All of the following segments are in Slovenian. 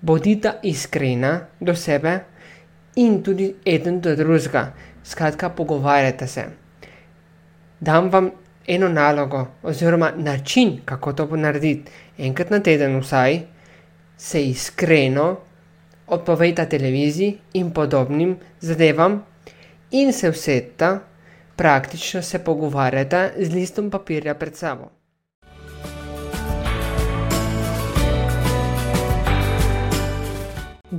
bodite iskreni do sebe in tudi eden do drugega, skratka, pogovarjate se. Dam vam eno nalogo, oziroma način, kako to narediti, enkrat na teden vsaj, se iskreno odpovejte televiziji in podobnim zadevam, in se vseta, praktično se pogovarjate z listom papirja pred sabo.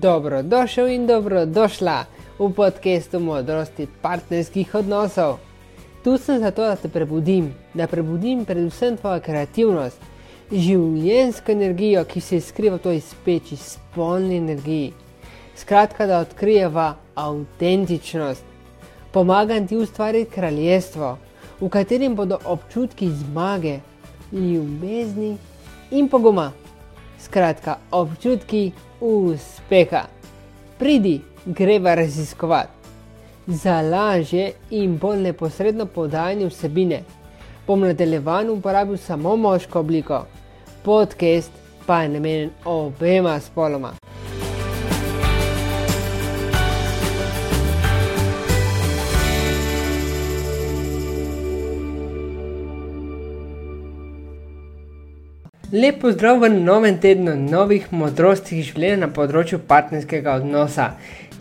Dobrodošel in dobrodošla v podkastu modrosti partnerskih odnosov. Tu sem zato, da te prebudim, da prebudim predvsem tvojo kreativnost, življenjsko energijo, ki se skriva v toj speči, spolni energiji. Skratka, da odkrijeva avtentičnost. Pomagam ti ustvariti kraljestvo, v katerem bodo občutki zmage, ljubezni in poguma. Skratka, občutki uspeha. Pridi, greva raziskovati. Za lažje in bolj neposredno podajanje vsebine bom nadaljevan uporabil samo moško obliko, podcast pa je namenjen obema spoloma. Lepo zdrav v novem tednu novih modrosti življenja na področju partnerskega odnosa.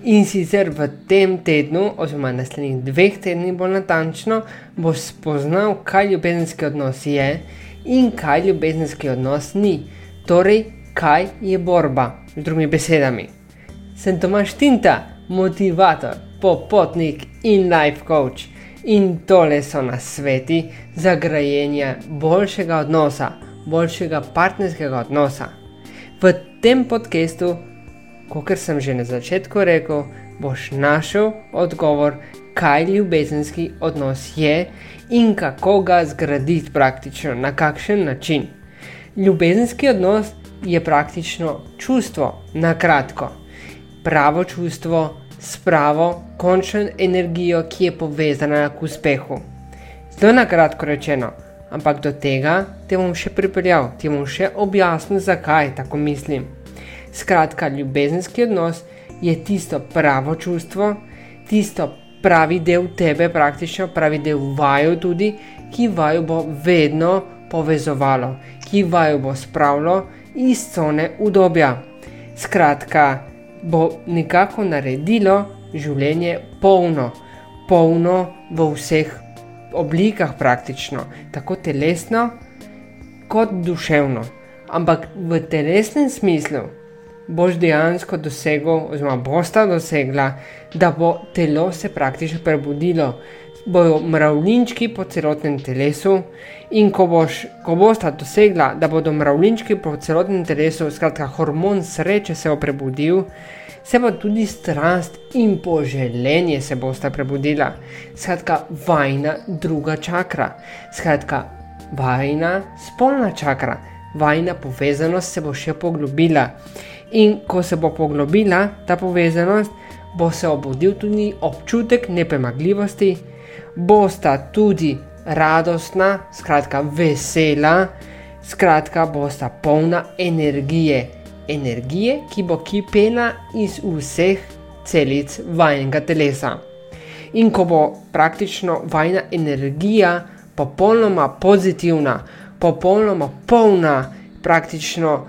In sicer v tem tednu, oziroma naslednjih dveh tednih, bolj natančno, boš spoznal, kaj ljubezenski odnos je in kaj ljubezenski odnos ni. Torej, kaj je borba, z drugimi besedami. Sem Tomaš Tinta, motivator, popotnik in life coach. In tole so nasveti za grajenje boljšega odnosa boljšega partnerskega odnosa. V tem podkastu, kot sem že na začetku rekel, boš našel odgovor, kaj ljubezenski odnos je in kako ga zgraditi praktično, na kakšen način. Ljubezenski odnos je praktično čustvo, na kratko. Pravo čustvo s pravo, končno energijo, ki je povezana k uspehu. Zelo na kratko rečeno ampak do tega te bom še pripeljal, ti bom še objasnil, zakaj tako mislim. Skratka, ljubezenski odnos je tisto pravo čustvo, tisto pravi del tebe, praktično pravi del vaju tudi, ki vaju bo vedno povezovalo, ki vaju bo spravilo iz cone udobja. Skratka, bo nekako naredilo življenje polno, polno v vseh oblikah, praktično, tako telesno kot duševno. Ampak v telesnem smislu boš dejansko dosegel, oziroma bosta dosegla, da bo telo se praktično prebudilo. Bojo mravljinčki po celotnem telesu, in ko, boš, ko bosta dosegla, da bodo mravljinčki po celotnem telesu, skratka, hormon sreče se bo prebudil, se pa tudi strast in poželenje se bosta prebudila. Skratka, vajna druga čakra, skratka, vajna spolna čakra, vajna povezanost se bo še poglobila. In ko se bo poglobila ta povezanost, bo se obudil tudi občutek nepremagljivosti, bosta tudi radostna, skratka, vesela, skratka, bosta polna energije energije, ki bo kipela iz vseh celic vajnega telesa. In ko bo praktično vajna energija popolnoma pozitivna, popolnoma polna praktično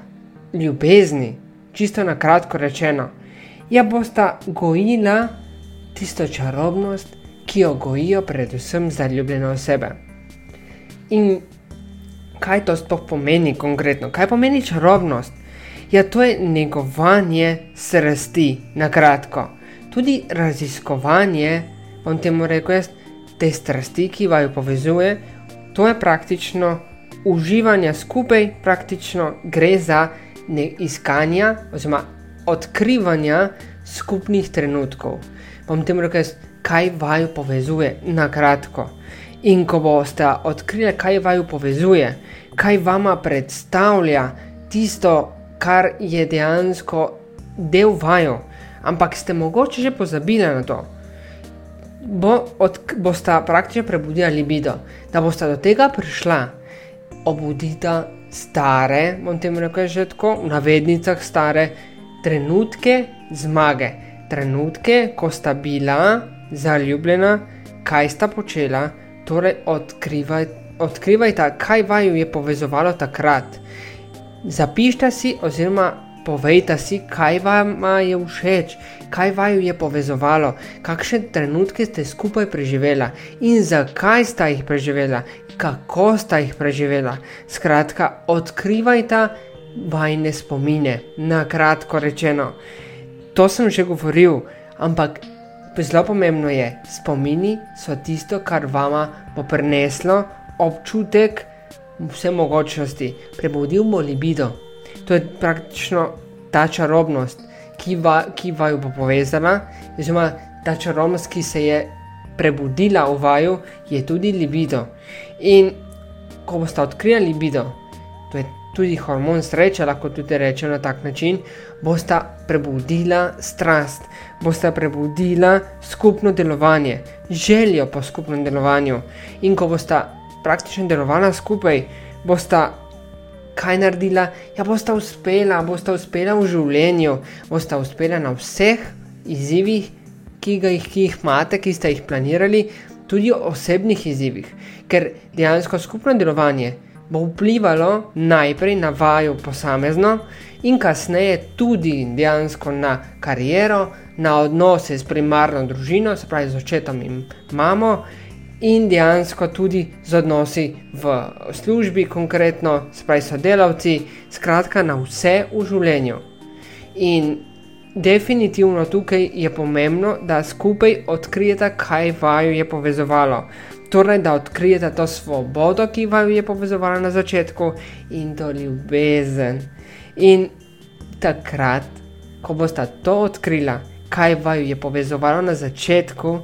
ljubezni, čisto na kratko rečeno, ja bosta gojila tisto čarobnost, ki jo gojijo predvsem zaljubljene osebe. In kaj to sploh pomeni konkretno? Kaj pomeni čarobnost? Ja, to je negovanje strasti, na kratko. Tudi raziskovanje, bom temu rekel, jaz, te strasti, ki vaju povezuje, to je praktično uživanje skupaj, praktično gre za iskanje oziroma odkrivanje skupnih trenutkov. Bom temu rekel, jaz, kaj vaju povezuje, na kratko. In ko boste odkrili, kaj vaju povezuje, kaj vama predstavlja tisto, kar je dejansko del vaju, ampak ste mogoče že pozabili na to. Bo, od, bosta praktično prebudila libido, da bosta do tega prišla, obudita stare, bom temu rekel že tako, v navednicah stare trenutke zmage, trenutke, ko sta bila zaljubljena, kaj sta počela, torej odkrivaj, odkrivajta, kaj vaju je povezovalo takrat. Zapišite si, oziroma povejte si, kaj vam je všeč, kaj vaju je povezovalo, kakšne trenutke ste skupaj preživela in zakaj sta jih preživela, kako sta jih preživela. Skratka, odkrivajte vajne spomine, na kratko rečeno. To sem že govoril, ampak zelo pomembno je, spomini so tisto, kar vama bo prineslo občutek vse mogočnosti, prebudil bo libido. To je praktično ta čarobnost, ki, va, ki vaju bo povezala, oziroma ta čarobnost, ki se je prebudila v vaju, je tudi libido. In ko boste odkrili libido, to je tudi hormon sreče, lahko tudi rečemo na tak način, boste prebudila strast, boste prebudila skupno delovanje, željo po skupnem delovanju. In ko boste praktično delovala skupaj, boste kaj naredila, ja, boste uspela, boste uspela v življenju, boste uspela na vseh izzivih, ki, jih, ki jih imate, ki ste jih planirali, tudi osebnih izzivih, ker dejansko skupno delovanje bo vplivalo najprej na vaju posamezno in kasneje tudi dejansko na kariero, na odnose s primarno družino, se pravi z očetom in mamo, in dejansko tudi z odnosi v službi, konkretno, se pravi sodelavci, skratka na vse v življenju. In definitivno tukaj je pomembno, da skupaj odkrijete, kaj vaju je povezovalo torej da odkrijete to svobodo, ki vam je povezovala na začetku, in to ljubezen. In takrat, ko boste to odkrila, kaj vam je povezovalo na začetku,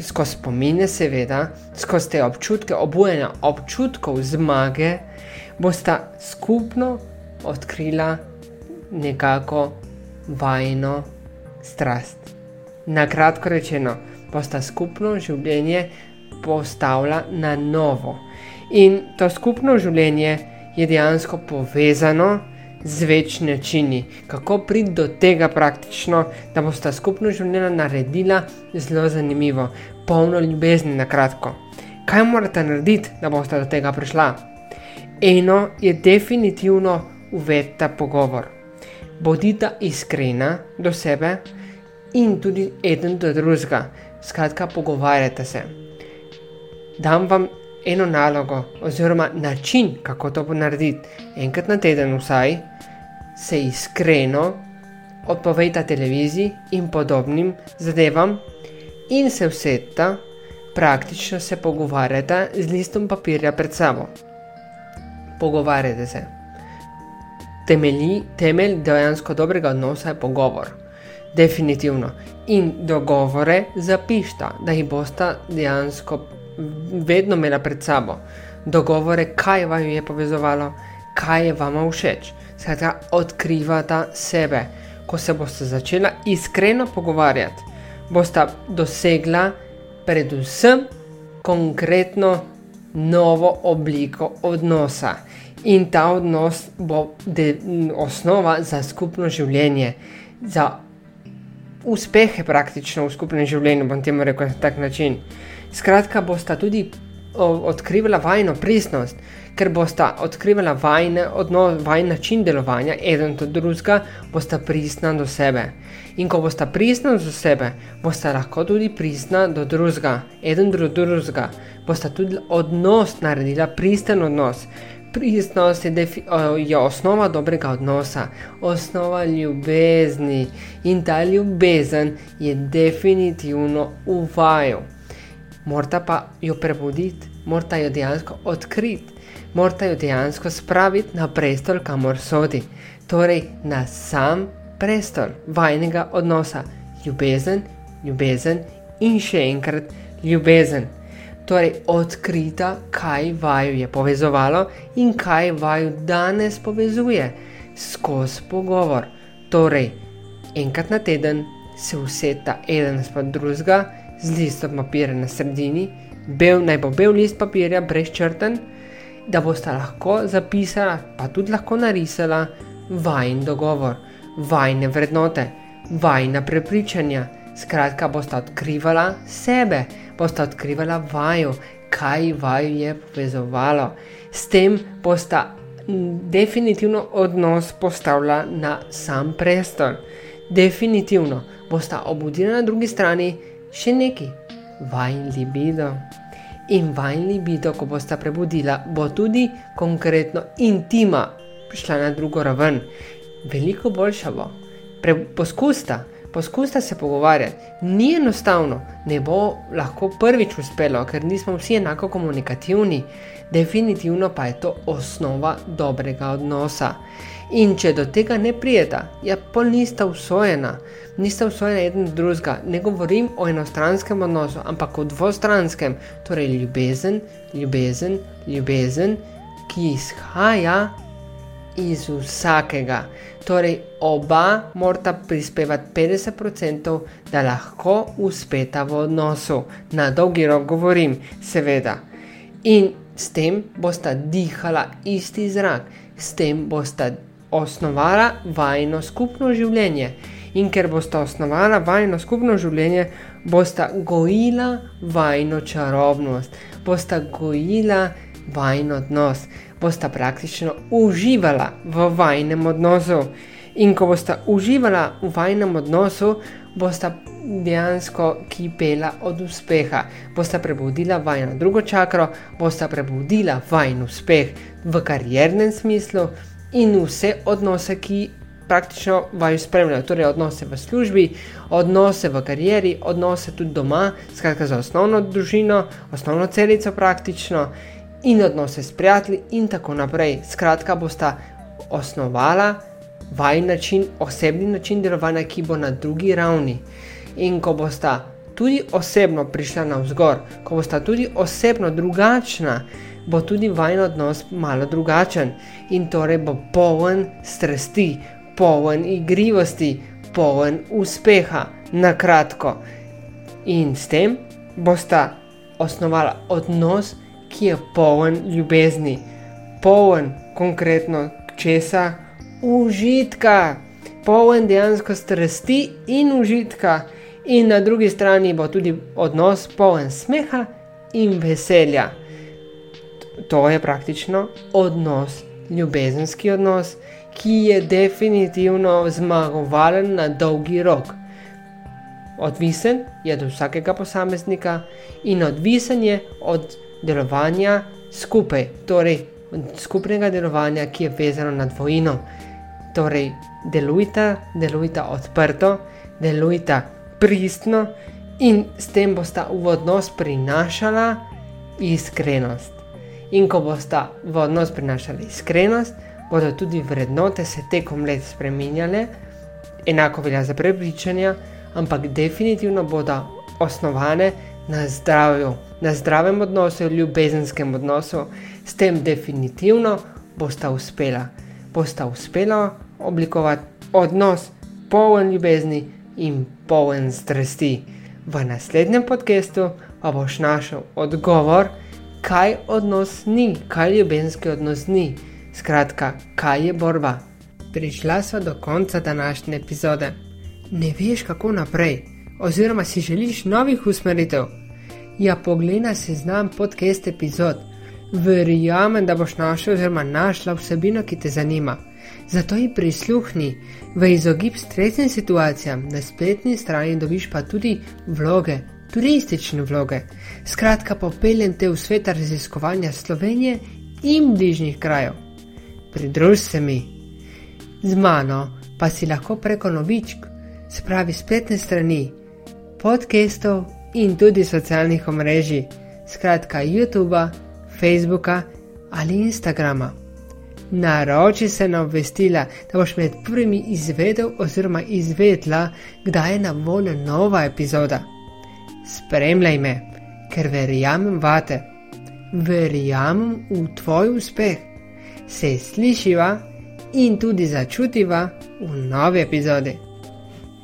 skozi spomine, seveda, skozi te občutke, obujanja občutkov zmage, boste skupno odkrila nekako vajno strast. Na kratko rečeno, boste skupno življenje postavlja na novo. In to skupno življenje je dejansko povezano z več načini, kako priti do tega praktično, da boste skupno življenje naredila zelo zanimivo, polno ljubezni na kratko. Kaj morate narediti, da boste do tega prišla? Eno je definitivno uvedta pogovor. Bodite iskrena do sebe in tudi eden do drugega. Skratka, pogovarjate se dam vam eno nalogo, oziroma način, kako to narediti. Enkrat na teden, vsaj, se iskreno odpovejte televiziji in podobnim zadevam, in se vseta, praktično se pogovarjate z listom papirja pred sabo. Pogovarjate se. Temelji, temelj dejansko dobrega odnosa je pogovor. Definitivno. In dogovore zapišite, da jih boste dejansko vedno imela pred sabo dogovore, kaj vaju je povezovalo, kaj je vama všeč. Skratka, odkrivata sebe. Ko se boste začela iskreno pogovarjati, boste dosegla predvsem konkretno novo obliko odnosa. In ta odnos bo osnova za skupno življenje, za uspehe praktično v skupnem življenju, bom temu rekel na tak način. Skratka, bosta tudi odkrivala vajno pristnost, ker bosta odkrivala vajne odnos, vajn način delovanja, eden do drugega, bosta pristna do sebe. In ko bosta pristna do sebe, bosta lahko tudi pristna do drugega, eden do drugega, bosta tudi odnos naredila, pristen odnos. Pristnost je, je osnova dobrega odnosa, osnova ljubezni in ta ljubezen je definitivno uvajal morata pa jo prebuditi, morata jo dejansko odkriti, morata jo dejansko spraviti na prestol, kamor sodi, torej na sam prestol vajnega odnosa, ljubezen, ljubezen in še enkrat ljubezen. Torej, odkrita, kaj vaju je povezovalo in kaj vaju danes povezuje skozi pogovor. Torej, enkrat na teden se useta eden spod drugega z listom papirja na sredini, bel, naj bo bel list papirja brez črten, da boste lahko zapisala, pa tudi lahko narisala vajen dogovor, vajne vrednote, vajna prepričanja. Skratka, boste odkrivala sebe, boste odkrivala vaju, kaj vaju je povezovalo. S tem boste definitivno odnos postavila na sam prestol. Definitivno boste obudila na drugi strani še neki, vajn libido. In vajn libido, ko boste prebudila, bo tudi konkretno intima šla na drugo raven. Veliko boljša bo. Pre, poskusta, poskusta se pogovarjati. Ni enostavno, ne bo lahko prvič uspelo, ker nismo vsi enako komunikativni. Definitivno pa je to osnova dobrega odnosa. In če do tega ne prijeta, ja, pol nista usvojena, nista usvojena eden drugega. Ne govorim o enostranskem odnosu, ampak o dvostranskem, torej ljubezen, ljubezen, ljubezen, ki izhaja iz vsakega. Torej, oba morata prispevati 50%, da lahko uspeta v odnosu. Na dolgi rok govorim, seveda. In s tem bosta dihala isti zrak, s tem bosta osnovala vajno skupno življenje. In ker bosta osnovala vajno skupno življenje, bosta gojila vajno čarobnost, bosta gojila vajno odnos bosta praktično uživala v vajnem odnosu. In ko bosta uživala v vajnem odnosu, bosta dejansko kipela od uspeha. Bosta prebudila vajno drugo čakro, bosta prebudila vajn uspeh v kariernem smislu in vse odnose, ki praktično vaju spremljajo. Torej, odnose v službi, odnose v karieri, odnose tudi doma, skratka za osnovno družino, osnovno celico praktično in odnose s prijatelji, in tako naprej. Skratka, bosta osnovala vaj način, osebni način delovanja, ki bo na drugi ravni. In ko bosta tudi osebno prišla na vzgor, ko bosta tudi osebno drugačna, bo tudi vajen odnos malo drugačen in torej bo poln strasti, poln igrivosti, poln uspeha, na kratko. In s tem bosta osnovala odnos, ki je poln ljubezni, poln konkretno česa, užitka, poln dejansko strasti in užitka, in na drugi strani bo tudi odnos poln smeha in veselja. To je praktično odnos, ljubezenski odnos, ki je definitivno zmagovalen na dolgi rok. Odvisen je od vsakega posameznika in odvisen je od delovanja skupaj, torej skupnega delovanja, ki je vezano na dvojino. Torej, delujte, delujte odprto, delujte pristno in s tem boste v odnos prinašali iskrenost. In ko boste v odnos prinašali iskrenost, bodo tudi vrednote se tekom let spremenjale, enako velja za prepričanja, ampak definitivno bodo osnovane na zdravju, na zdravem odnosu, ljubezenskem odnosu, s tem definitivno bosta uspela. Bosta uspela oblikovati odnos poln ljubezni in poln strasti. V naslednjem podkastu pa boš našel odgovor, kaj odnos ni, kaj ljubezenski odnos ni. Skratka, kaj je borba. Prišla sva do konca današnje epizode. Ne veš, kako naprej oziroma si želiš novih usmeritev, ja, poglej se znam podcast epizod. Verjamem, da boš našel oziroma našla vsebino, ki te zanima. Zato ji prisluhni, v izogib stresnim situacijam na spletni strani dobiš pa tudi vloge, turistične vloge. Skratka, popeljem te v svet raziskovanja Slovenije in bližnjih krajev. Pridruž se mi. Z mano pa si lahko preko novičk, spravi spletne strani podcastov in tudi socialnih omrežij, skratka YouTube, Facebooka ali Instagrama. Naroči se na obvestila, da boš med prvimi izvedel oziroma izvedla, kdaj je na voljo nova epizoda. Spremljaj me, ker verjamem vate, verjamem v tvoj uspeh. Se slišiva in tudi začutiva v novi epizodi.